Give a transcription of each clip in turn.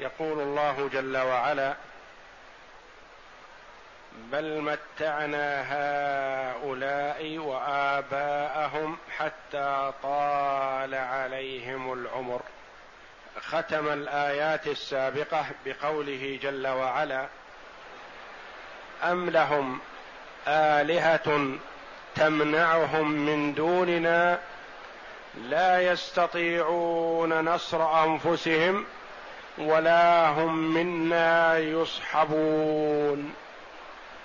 يقول الله جل وعلا بل متعنا هؤلاء وآباءهم حتى طال عليهم العمر. ختم الآيات السابقة بقوله جل وعلا أم لهم آلهة تمنعهم من دوننا لا يستطيعون نصر أنفسهم ولا هم منا يصحبون.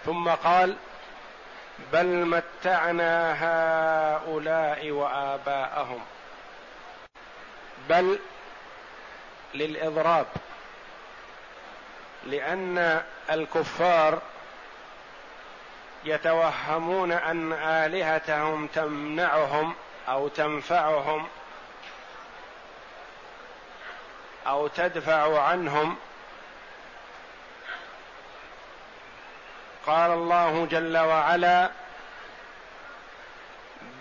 ثم قال بل متعنا هؤلاء وآباءهم. بل للإضراب. لأن الكفار يتوهمون أن آلهتهم تمنعهم أو تنفعهم أو تدفع عنهم. قال الله جل وعلا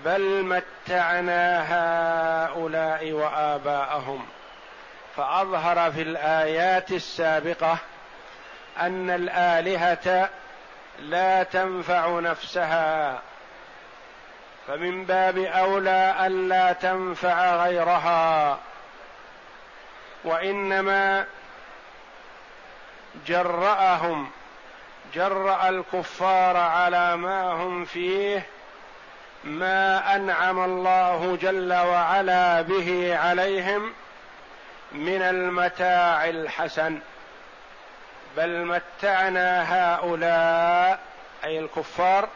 بل متعنا هؤلاء وآباءهم. فأظهر في الآيات السابقة أن الآلهة لا تنفع نفسها. فمن باب أولى الا تنفع غيرها. وإنما جرأهم جرأ الكفار على ما هم فيه ما أنعم الله جل وعلا به عليهم من المتاع الحسن. بل متعنا هؤلاء أي الكفار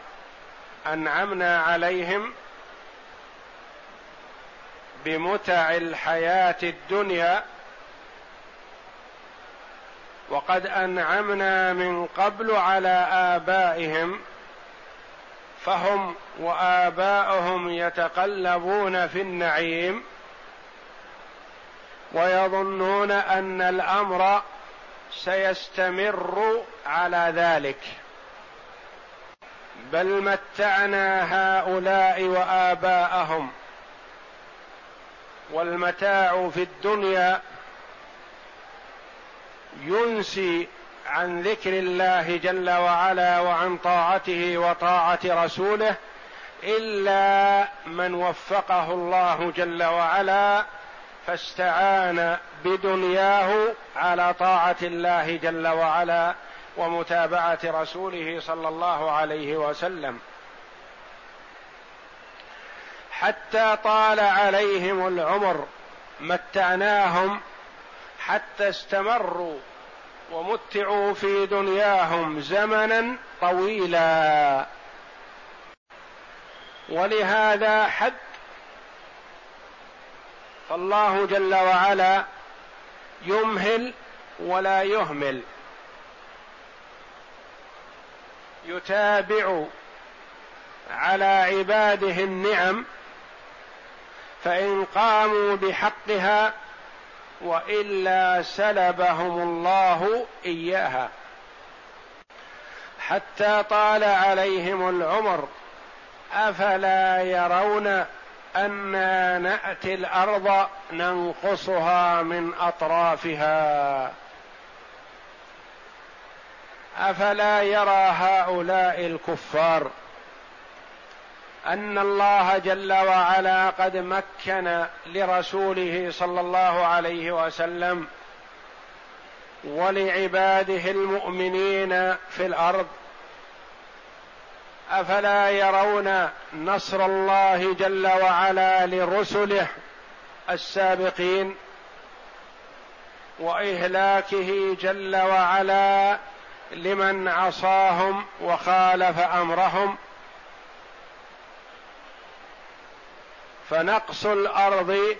أنعمنا عليهم بمتع الحياة الدنيا وقد أنعمنا من قبل على آبائهم فهم وآباؤهم يتقلبون في النعيم ويظنون أن الأمر سيستمر على ذلك. بل متعنا هؤلاء وآباءهم والمتاع في الدنيا ينسي عن ذكر الله جل وعلا وعن طاعته وطاعة رسوله إلا من وفقه الله جل وعلا فاستعان بدنياه على طاعة الله جل وعلا ومتابعة رسوله صلى الله عليه وسلم. حتى طال عليهم العمر متعناهم حتى استمروا ومتعوا في دنياهم زمنا طويلا. ولهذا حد فالله جل وعلا يمهل ولا يهمل. يتابع على عباده النعم فإن قاموا بحقها وإلا سلبهم الله إياها. حتى طال عليهم العمر. أفلا يرون أنا نأتي الأرض ننقصها من أطرافها. أفلا يرى هؤلاء الكفار أن الله جل وعلا قد مكن لرسوله صلى الله عليه وسلم ولعباده المؤمنين في الأرض. أفلا يرون نصر الله جل وعلا لرسله السابقين وإهلاكه جل وعلا لمن عصاهم وخالف أمرهم فنقص الأرض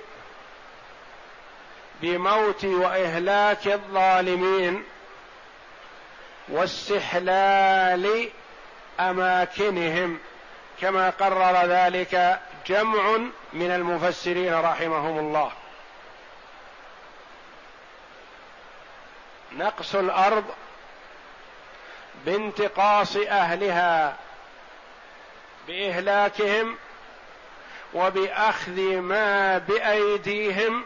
بموت وإهلاك الظالمين واستحلال أماكنهم. كما قرر ذلك جمع من المفسرين رحمهم الله. نقص الأرض بانتقاص أهلها بإهلاكهم وبأخذ ما بأيديهم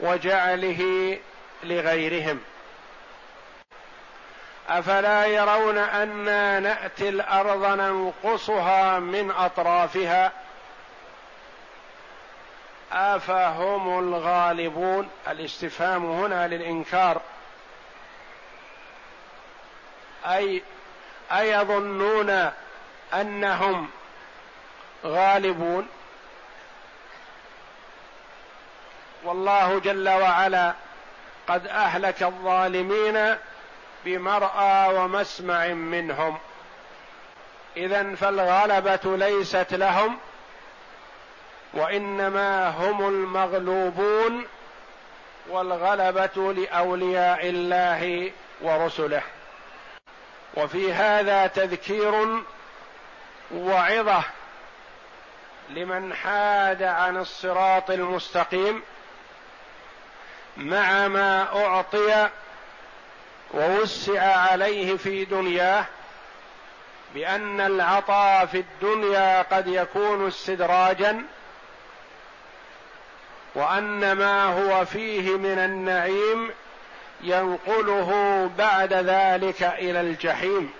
وجعله لغيرهم. أفلا يرون أنا نأتي الأرض ننقصها من أطرافها؟ أفهم الغالبون. الاستفهام هنا للإنكار. أي أيظنون أنهم غالبون. والله جل وعلا قد أهلك الظالمين بمرأى ومسمع منهم. اذا فالغلبة ليست لهم وإنما هم المغلوبون والغلبة لأولياء الله ورسله. وفي هذا تذكير وعظة لمن حاد عن الصراط المستقيم مع ما أعطي ووسع عليه في دنياه بأن العطاء في الدنيا قد يكون استدراجا وأن ما هو فيه من النعيم ينقله بعد ذلك إلى الجحيم.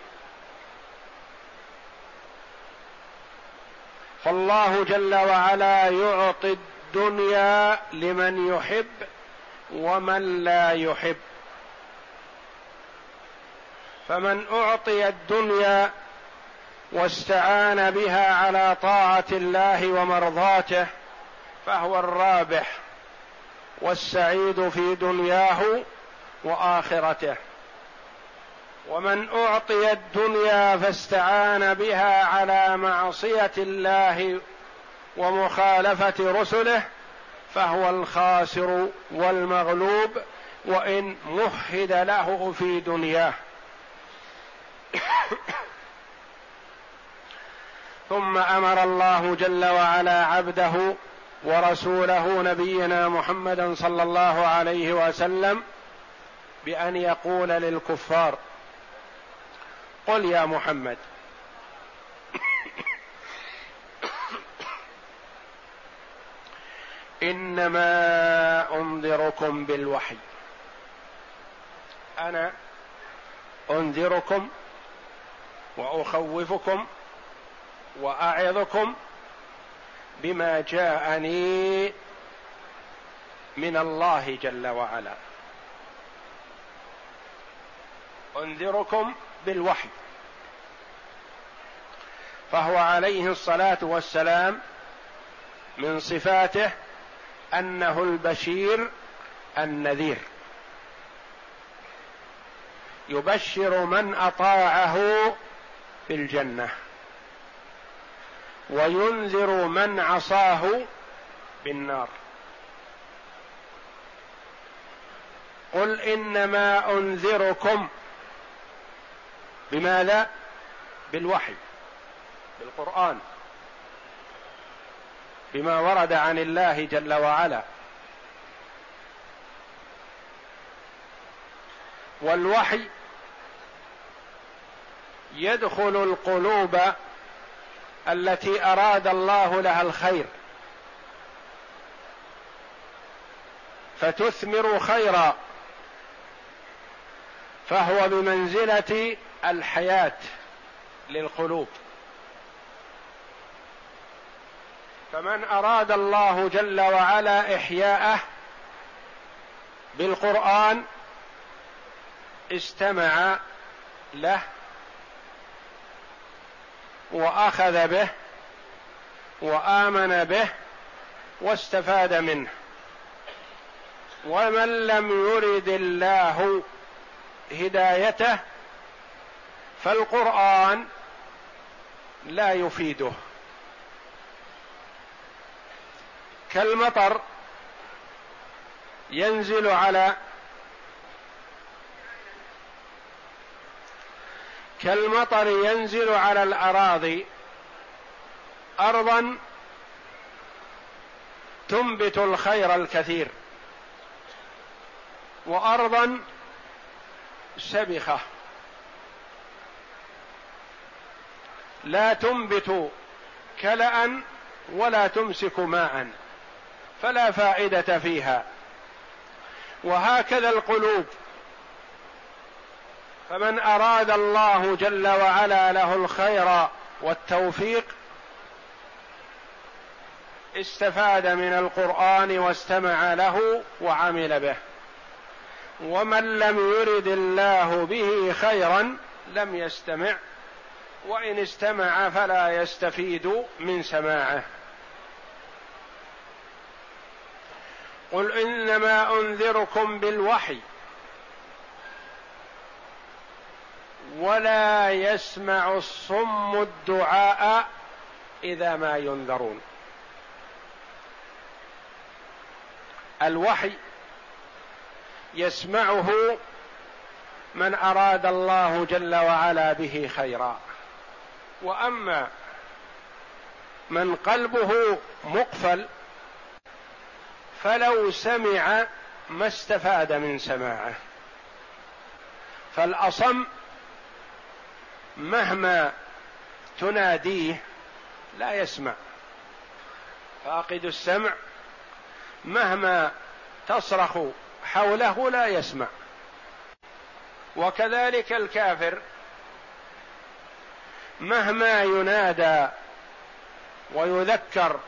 فالله جل وعلا يعطي الدنيا لمن يحب ومن لا يحب. فمن أعطي الدنيا واستعان بها على طاعة الله ومرضاته فهو الرابح والسعيد في دنياه وآخرته. ومن أعطي الدنيا فاستعان بها على معصية الله ومخالفة رسله فهو الخاسر والمغلوب وإن مهد له في دنياه. ثم أمر الله جل وعلا عبده ورسوله نبينا محمدا صلى الله عليه وسلم بأن يقول للكفار قل يا محمد. إنما أنذركم بالوحي. أنا أنذركم وأخوفكم وأعظكم بما جاءني من الله جل وعلا. أنذركم بالوحي. فهو عليه الصلاة والسلام من صفاته أنه البشير النذير. يبشر من أطاعه بالجنه وينذر من عصاه بالنار. قل إنما أنذركم بماذا؟ بالوحي بالقرآن بما ورد عن الله جل وعلا. والوحي يدخل القلوب التي أراد الله لها الخير. فتثمر خيرا فهو بمنزلة الحياة للقلوب. فمن أراد الله جل وعلا إحياءه بالقرآن استمع له وأخذ به وآمن به واستفاد منه. ومن لم يرد الله هدايته فالقرآن لا يفيده. كالمطر ينزل على كالمطر ينزل على الأراضي ارضا تنبت الخير الكثير. وارضا سبخة. لا تنبت كلا ولا تمسك ماء فلا فائدة فيها. وهكذا القلوب. فمن أراد الله جل وعلا له الخير والتوفيق استفاد من القرآن واستمع له وعمل به. ومن لم يرد الله به خيرا لم يستمع. وإن استمع فلا يستفيد من سماعه. قل إنما أنذركم بالوحي ولا يسمع الصم الدعاء إذا ما ينذرون. الوحي يسمعه من أراد الله جل وعلا به خيرا. وأما من قلبه مقفل فلو سمع ما استفاد من سماعه. فالأصم مهما تناديه لا يسمع. فأقد السمع مهما تصرخ حوله لا يسمع. وكذلك الكافر مهما ينادى ويذكر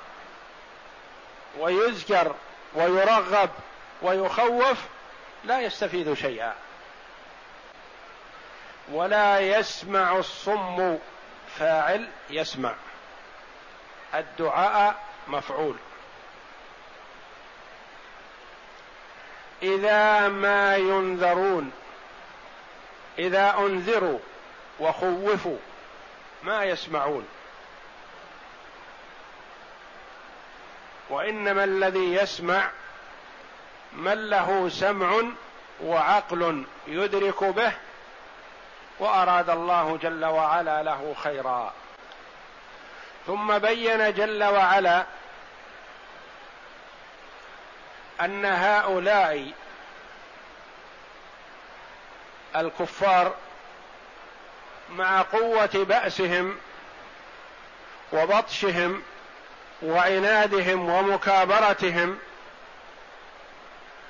ويذكر ويرغب ويخوف لا يستفيد شيئا. ولا يسمع الصم فاعل يسمع. الدعاء مفعول. إذا ما ينذرون إذا أنذروا وخوفوا ما يسمعون. وإنما الذي يسمع من له سمع وعقل يدرك به وأراد الله جل وعلا له خيرا. ثم بين جل وعلا أن هؤلاء الكفار مع قوة بأسهم وبطشهم وعنادهم ومكابرتهم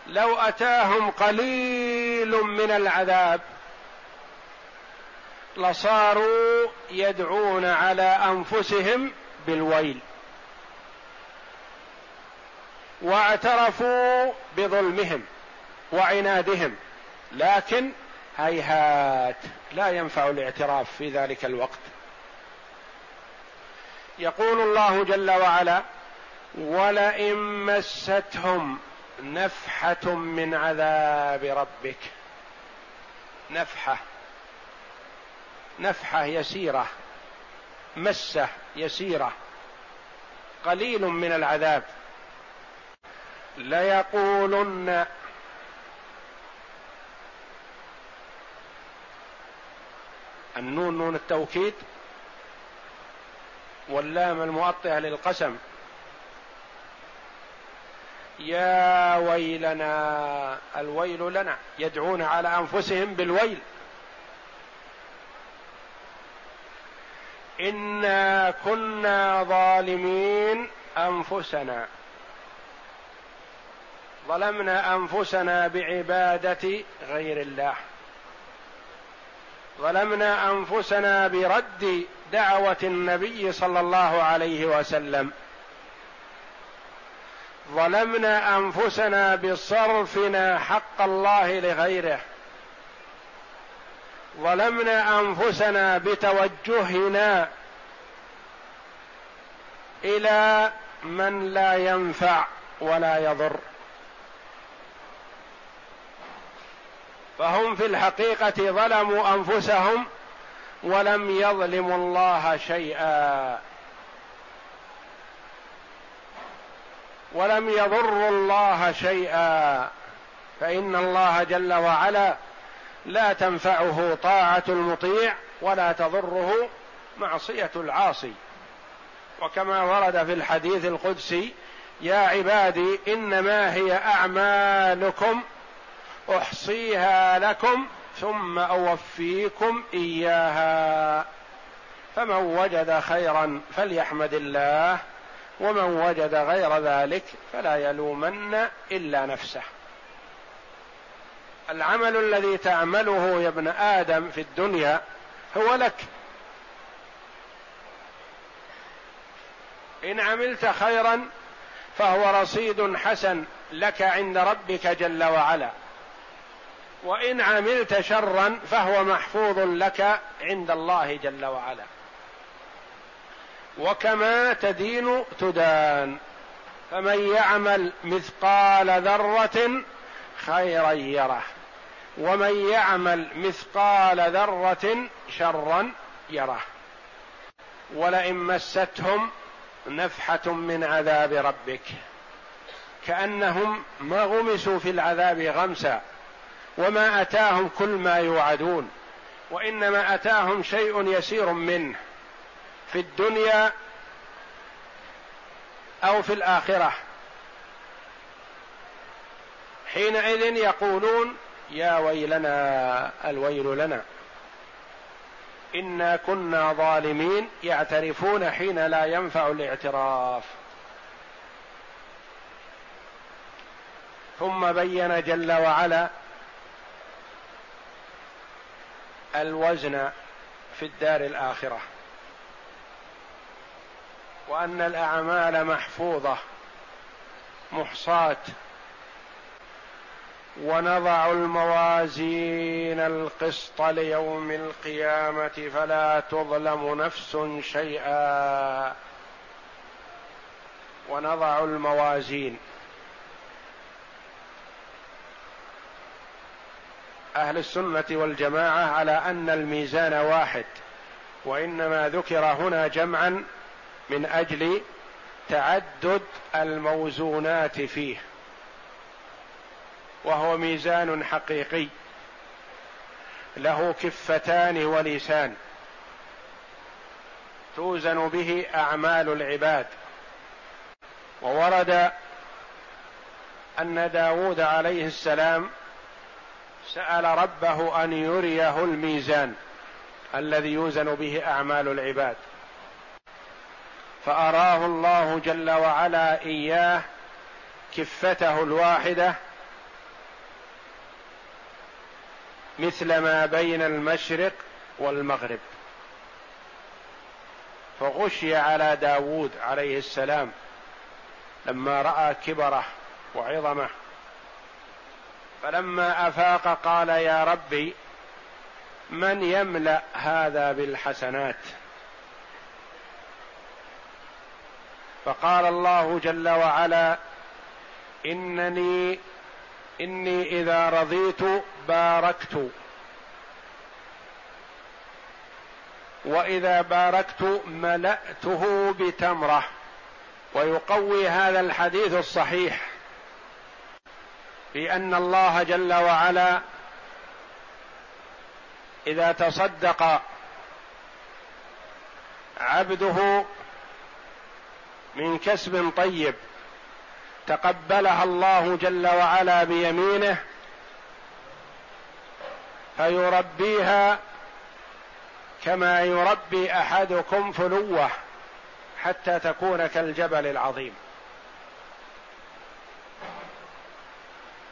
لو أتاهم قليل من العذاب لصاروا يدعون على أنفسهم بالويل واعترفوا بظلمهم وعنادهم. لكن هيهات. لا ينفع الاعتراف في ذلك الوقت. يقول الله جل وعلا ولئن مستهم نفحة من عذاب ربك. نفحة. نفحة يسيرة. مسة يسيرة. قليل من العذاب. ليقولن النون نون التوكيد واللام المؤطئة للقسم. يا ويلنا الويل لنا يدعون على أنفسهم بالويل. إنا كنا ظالمين أنفسنا. ظلمنا أنفسنا بعبادة غير الله. ظلمنا أنفسنا برد دعوة النبي صلى الله عليه وسلم. ظلمنا أنفسنا بصرفنا حق الله لغيره. ظلمنا أنفسنا بتوجهنا إلى من لا ينفع ولا يضر. فهم في الحقيقة ظلموا أنفسهم ولم يظلموا الله شيئا. ولم يضروا الله شيئا. فإن الله جل وعلا لا تنفعه طاعة المطيع ولا تضره معصية العاصي. وكما ورد في الحديث القدسي يا عبادي إنما هي أعمالكم أحصيها لكم ثم أوفيكم إياها. فمن وجد خيرا فليحمد الله ومن وجد غير ذلك فلا يلومن إلا نفسه. العمل الذي تعمله يا ابن آدم في الدنيا هو لك. إن عملت خيرا فهو رصيد حسن لك عند ربك جل وعلا. وإن عملت شرا فهو محفوظ لك عند الله جل وعلا. وكما تدين تدان. فمن يعمل مثقال ذرة خيرا يره. ومن يعمل مثقال ذرة شرا يره. ولئن مستهم نفحة من عذاب ربك. كأنهم ما غمسوا في العذاب غمسا. وما أتاهم كل ما يوعدون وإنما أتاهم شيء يسير منه في الدنيا أو في الآخرة. حينئذ يقولون يا ويلنا الويل لنا. إنا كنا ظالمين يعترفون حين لا ينفع الاعتراف. ثم بين جل وعلا الوزن في الدار الآخرة. وأن الأعمال محفوظة محصاة. ونضع الموازين القسط ليوم القيامة فلا تظلم نفس شيئا. ونضع الموازين. أهل السنة والجماعة على أن الميزان واحد وإنما ذكر هنا جمعا من أجل تعدد الموزونات فيه وهو ميزان حقيقي له كفتان ولسان توزن به أعمال العباد وورد أن داود عليه السلام سأل ربه أن يريه الميزان الذي يوزن به أعمال العباد. فأراه الله جل وعلا إياه كفته الواحدة مثل ما بين المشرق والمغرب. فغشي على داود عليه السلام لما رأى كبره وعظمه. فلما أفاق قال يا ربي من يملأ هذا بالحسنات؟ فقال الله جل وعلا إنني إني إذا رضيت باركت. وإذا باركت ملأته بتمرة. ويقوي هذا الحديث الصحيح. بان الله جل وعلا إذا تصدق عبده من كسب طيب تقبلها الله جل وعلا بيمينه فيربيها كما يربي أحدكم فلوة حتى تكون كالجبل العظيم.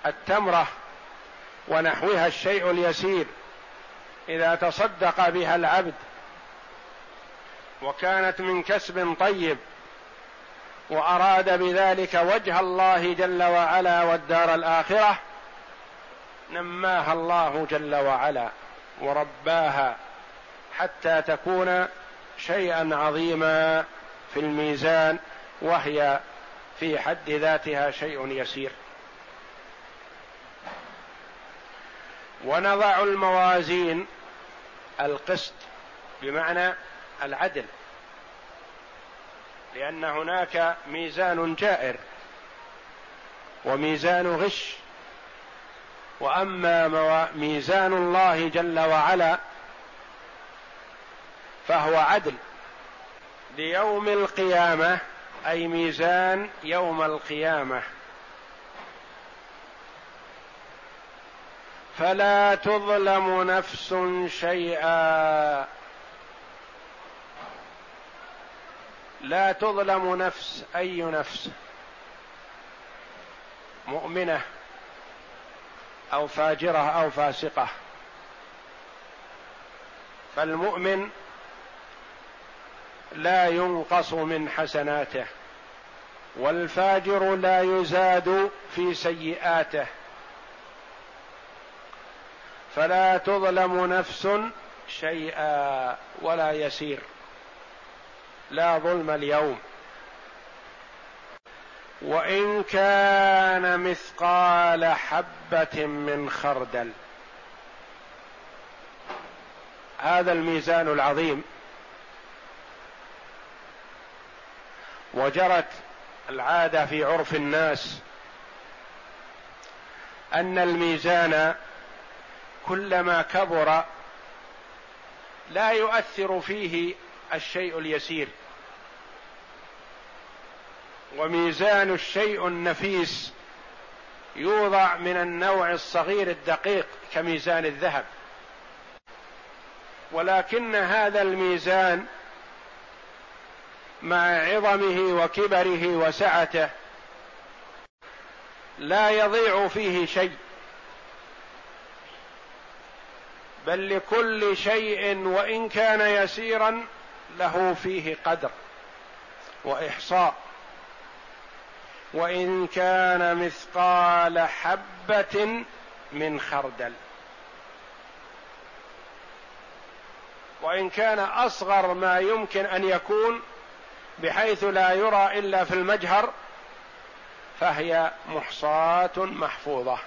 التمرة ونحوها الشيء اليسير إذا تصدق بها العبد وكانت من كسب طيب وأراد بذلك وجه الله جل وعلا والدار الآخرة نماها الله جل وعلا ورباها حتى تكون شيئا عظيما في الميزان وهي في حد ذاتها شيء يسير. ونضع الموازين القسط بمعنى العدل. لأن هناك ميزان جائر وميزان غش. وأما ميزان الله جل وعلا فهو عدل. ليوم القيامة أي ميزان يوم القيامة. فلا تظلم نفس شيئا. لا تظلم نفس أي نفس؟ مؤمنة أو فاجرة أو فاسقة. فالمؤمن لا ينقص من حسناته والفاجر لا يزاد في سيئاته. فلا تظلم نفس شيئا ولا يسير. لا ظلم اليوم. وإن كان مثقال حبة من خردل. هذا الميزان العظيم. وجرت العادة في عرف الناس أن الميزان كلما كبر لا يؤثر فيه الشيء اليسير. وميزان الشيء النفيس يوضع من النوع الصغير الدقيق كميزان الذهب. ولكن هذا الميزان مع عظمه وكبره وسعته لا يضيع فيه شيء. بل لكل شيء وإن كان يسيرا له فيه قدر وإحصاء. وإن كان مثقال حبة من خردل. وإن كان أصغر ما يمكن أن يكون بحيث لا يرى إلا في المجهر فهي محصاة محفوظة.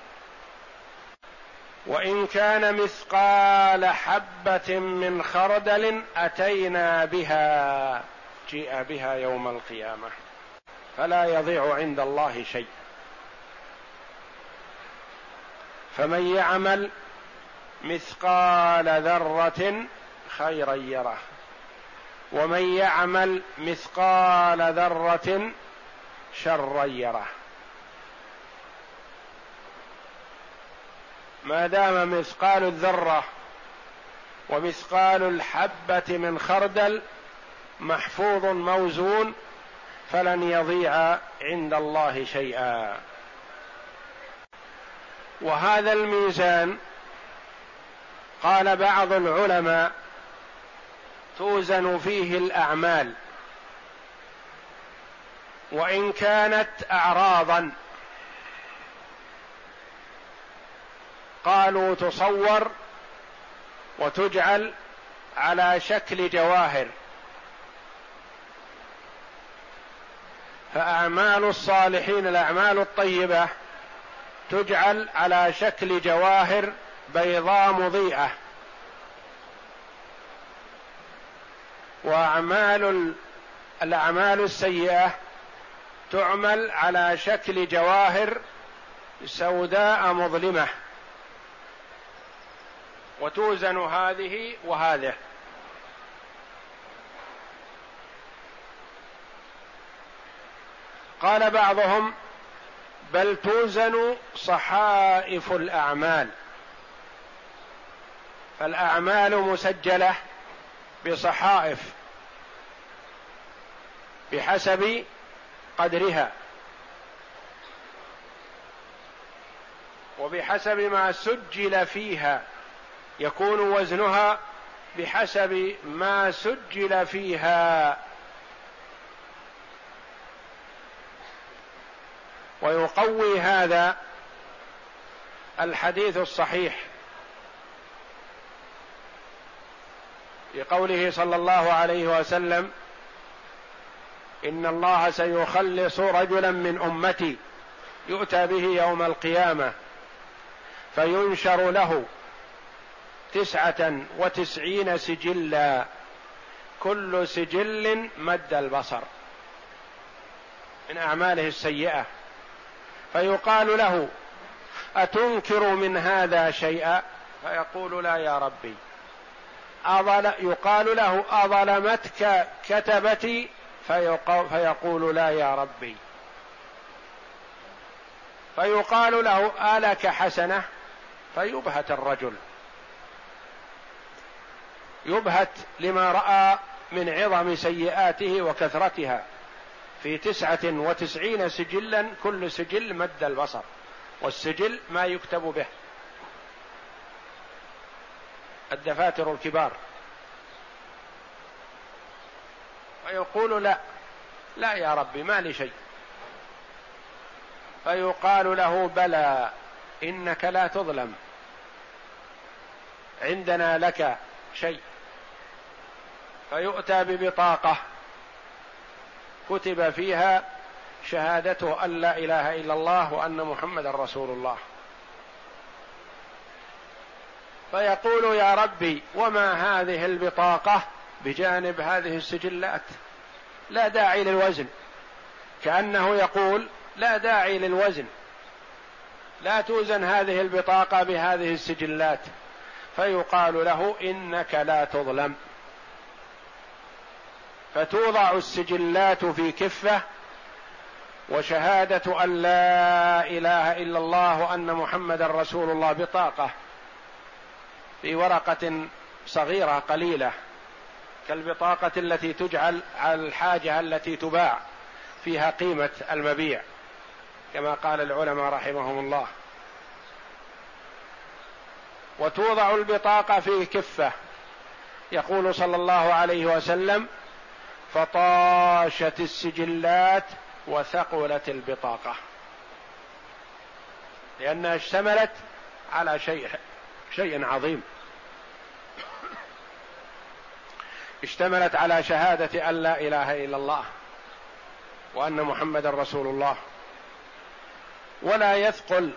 وإن كان مثقال حبة من خردل أتينا بها جيء بها يوم القيامة. فلا يضيع عند الله شيء. فمن يعمل مثقال ذرة خيرا يره. ومن يعمل مثقال ذرة شرا يره. ما دام مثقال الذرة ومثقال الحبة من خردل محفوظ موزون فلن يضيع عند الله شيئا. وهذا الميزان قال بعض العلماء توزن فيه الأعمال وإن كانت اعراضا قالوا تصور وتجعل على شكل جواهر. فأعمال الصالحين الأعمال الطيبة تجعل على شكل جواهر بيضاء مضيئة. وأعمال الأعمال السيئة تعمل على شكل جواهر سوداء مظلمة. وتوزن هذه وهذه. قال بعضهم بل توزن صحائف الأعمال. فالأعمال مسجلة بصحائف بحسب قدرها وبحسب ما سجل فيها. يكون وزنها بحسب ما سجل فيها. ويقوي هذا الحديث الصحيح بقوله صلى الله عليه وسلم إن الله سيخلص رجلا من أمتي يؤتى به يوم القيامة فينشر له تسعة وتسعين سجلا. كل سجل مد البصر من أعماله السيئة. فيقال له أتنكر من هذا شيئا؟ فيقول لا يا ربي. أظل يقال له أظلمتك كتبتي؟ فيقول لا يا ربي. فيقال له آلك حسنة؟ فيبهت الرجل. يبهت لما رأى من عظم سيئاته وكثرتها. في تسعة وتسعين سجلا كل سجل مد البصر والسجل ما يكتب به. الدفاتر الكبار. فيقول لا لا يا ربي ما لي شيء. فيقال له بلى إنك لا تظلم. عندنا لك شيء. فيؤتى ببطاقة. كتب فيها شهادته أن لا إله إلا الله وأن محمدا رسول الله. فيقول يا ربي وما هذه البطاقة؟ بجانب هذه السجلات. لا داعي للوزن. كأنه يقول لا داعي للوزن. لا توزن هذه البطاقة بهذه السجلات. فيقال له إنك لا تظلم. فتوضع السجلات في كفة وشهادة أن لا إله إلا الله وأن محمدا رسول الله بطاقة في ورقة صغيرة قليلة كالبطاقة التي تجعل على الحاجة التي تباع فيها قيمة المبيع كما قال العلماء رحمهم الله. وتوضع البطاقة في كفة يقول صلى الله عليه وسلم فطاشت السجلات وثقلت البطاقة. لانها اشتملت على شيء شيء عظيم. اشتملت على شهادة أن لا إله إلا الله وأن محمدا رسول الله. ولا يثقل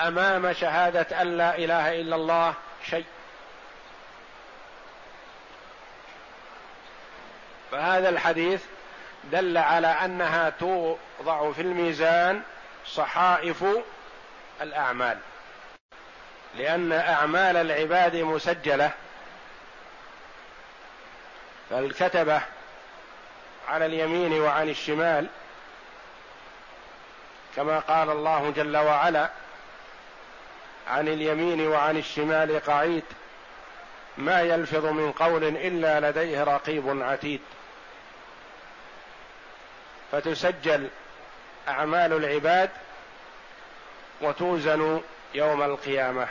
أمام شهادة أن لا إله إلا الله شيء. فهذا الحديث دل على أنها توضع في الميزان صحائف الأعمال لأن أعمال العباد مسجلة فالكتبة على اليمين وعن الشمال كما قال الله جل وعلا عن اليمين وعن الشمال قعيد ما يلفظ من قول إلا لديه رقيب عتيد. فتسجل أعمال العباد وتوزن يوم القيامة.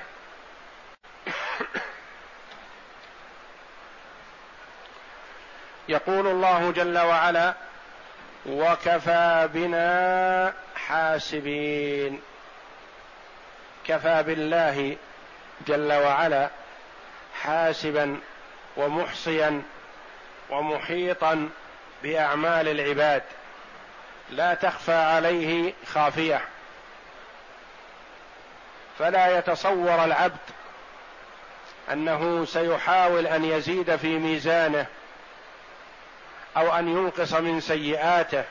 يقول الله جل وعلا وكفى بنا حاسبين. كفى بالله جل وعلا حاسبا ومحصيا ومحيطا بأعمال العباد. لا تخفى عليه خافية. فلا يتصور العبد أنه سيحاول أن يزيد في ميزانه أو أن ينقص من سيئاته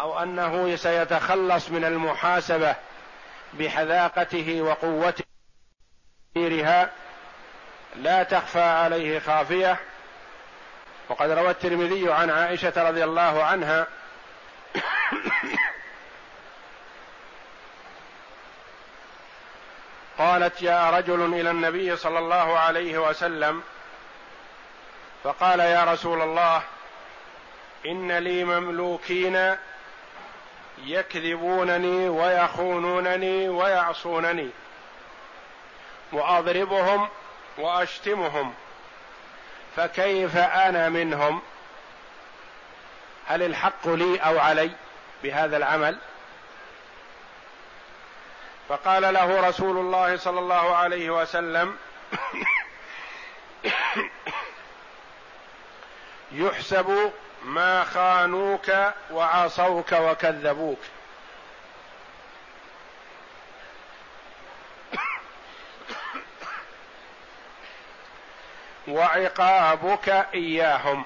أو أنه سيتخلص من المحاسبة بحذاقته وقوته. لا تخفى عليه خافية. وقد روى الترمذي عن عائشة رضي الله عنها قالت جاء رجل إلى النبي صلى الله عليه وسلم فقال يا رسول الله إن لي مملوكين يكذبونني ويخونونني ويعصونني وأضربهم وأشتمهم فكيف أنا منهم؟ هل الحق لي أو علي؟ بهذا العمل؟ فقال له رسول الله صلى الله عليه وسلم يحسب ما خانوك وعصوك وكذبوك. وعقابك إياهم.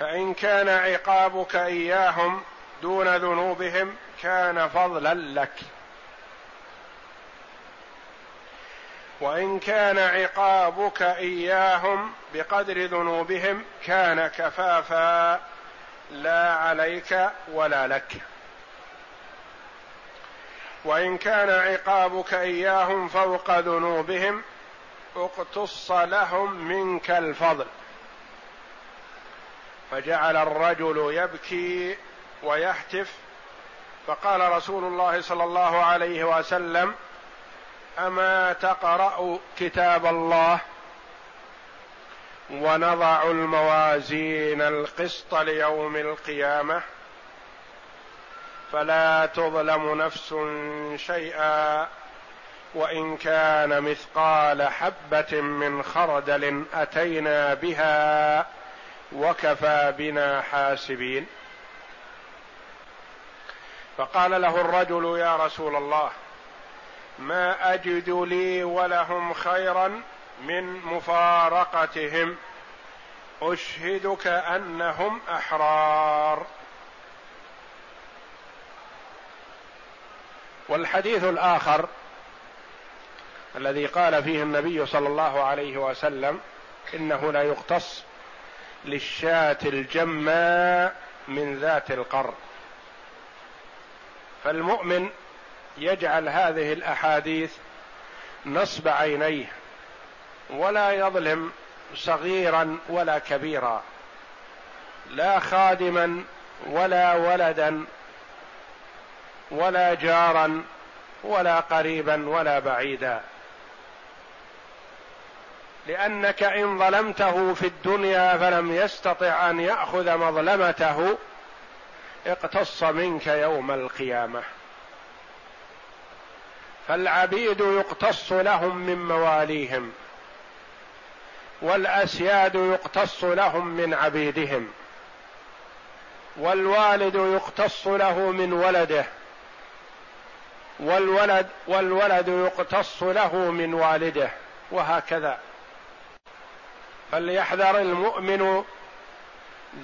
فإن كان عقابك إياهم دون ذنوبهم كان فضلا لك. وإن كان عقابك إياهم بقدر ذنوبهم كان كفافا لا عليك ولا لك. وإن كان عقابك إياهم فوق ذنوبهم اقتص لهم منك الفضل. فجعل الرجل يبكي ويهتف. فقال رسول الله صلى الله عليه وسلم أما تقرأ كتاب الله ونضع الموازين القسط ليوم القيامة فلا تظلم نفس شيئا وإن كان مثقال حبة من خردل أتينا بها وكفى بنا حاسبين. فقال له الرجل يا رسول الله ما أجد لي ولهم خيرا من مفارقتهم. أشهدك أنهم أحرار. والحديث الآخر الذي قال فيه النبي صلى الله عليه وسلم إنه لا يقتص للشاة الجماء من ذات القر فالمؤمن يجعل هذه الأحاديث نصب عينيه ولا يظلم صغيرا ولا كبيرا لا خادما ولا ولدا ولا جارا ولا قريبا ولا بعيدا. لأنك إن ظلمته في الدنيا فلم يستطع أن يأخذ مظلمته اقتص منك يوم القيامة. فالعبيد يقتص لهم من مواليهم والأسياد يقتص لهم من عبيدهم والوالد يقتص له من ولده والولد والولد يقتص له من والده وهكذا. فليحذر المؤمن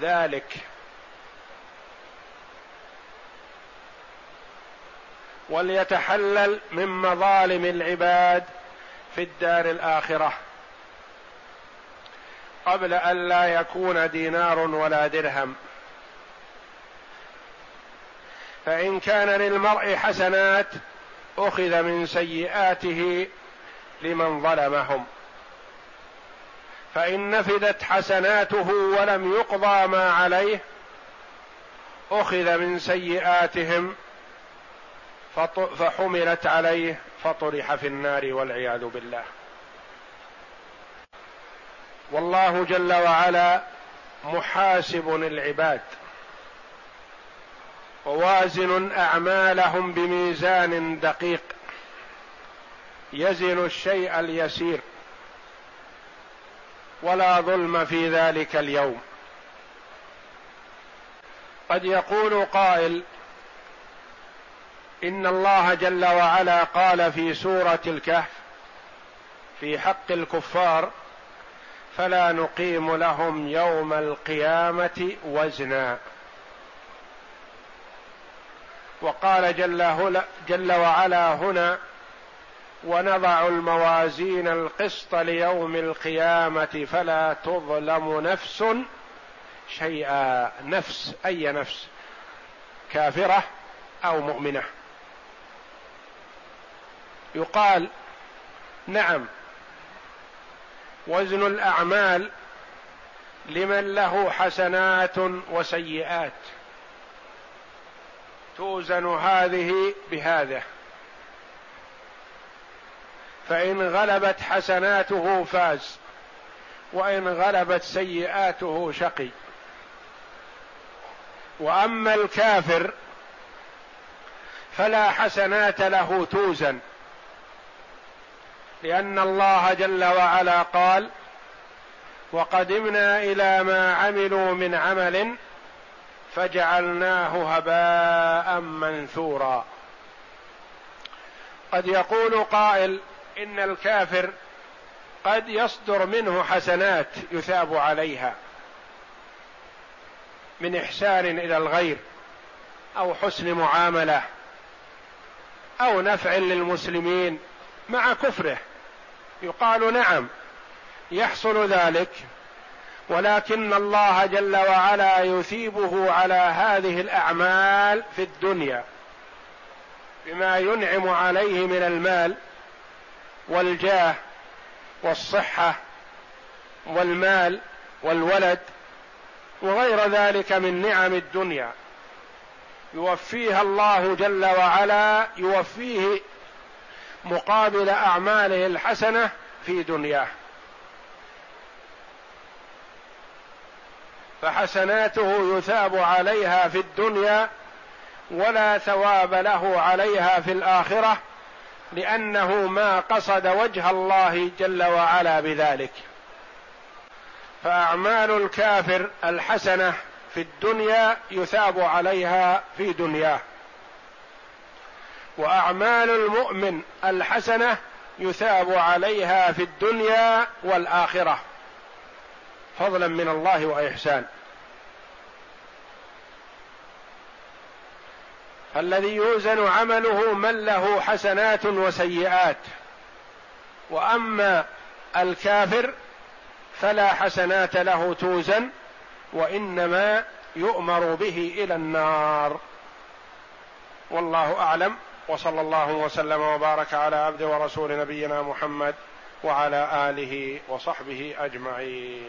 ذلك. وليتحلل من مظالم العباد في الدار الآخرة. قبل أن لا يكون دينار ولا درهم. فإن كان للمرء حسنات أخذ من سيئاته لمن ظلمهم. فإن نفدت حسناته ولم يقضى ما عليه أخذ من سيئاتهم فحملت عليه فطرح في النار والعياذ بالله. والله جل وعلا محاسب العباد ووازن أعمالهم بميزان دقيق يزن الشيء اليسير. ولا ظلم في ذلك اليوم. قد يقول قائل إن الله جل وعلا قال في سورة الكهف في حق الكفار فلا نقيم لهم يوم القيامة وزنا. وقال جل, جل وعلا هنا ونضع الموازين القسط ليوم القيامة فلا تظلم نفس شيئا. نفس أي نفس؟ كافرة أو مؤمنة. يقال نعم وزن الأعمال لمن له حسنات وسيئات. توزن هذه بهذا. فإن غلبت حسناته فاز وإن غلبت سيئاته شقي. وأما الكافر فلا حسنات له توزن لأن الله جل وعلا قال وقدمنا إلى ما عملوا من عمل فجعلناه هباء منثورا. قد يقول قائل إن الكافر قد يصدر منه حسنات يثاب عليها من إحسان إلى الغير أو حسن معاملة أو نفع للمسلمين مع كفره. يقال نعم يحصل ذلك ولكن الله جل وعلا يثيبه على هذه الأعمال في الدنيا بما ينعم عليه من المال والجاه والصحة والمال والولد وغير ذلك من نعم الدنيا. يوفيها الله جل وعلا يوفيه مقابل أعماله الحسنة في دنياه. فحسناته يثاب عليها في الدنيا ولا ثواب له عليها في الآخرة. لأنه ما قصد وجه الله جل وعلا بذلك. فأعمال الكافر الحسنة في الدنيا يثاب عليها في دنياه. وأعمال المؤمن الحسنة يثاب عليها في الدنيا والآخرة. فضلا من الله وإحسان. الذي يوزن عمله من له حسنات وسيئات. وأما الكافر فلا حسنات له توزن وإنما يؤمر به إلى النار. والله أعلم وصلى الله وسلم وبارك على عبد ورسول نبينا محمد وعلى آله وصحبه أجمعين.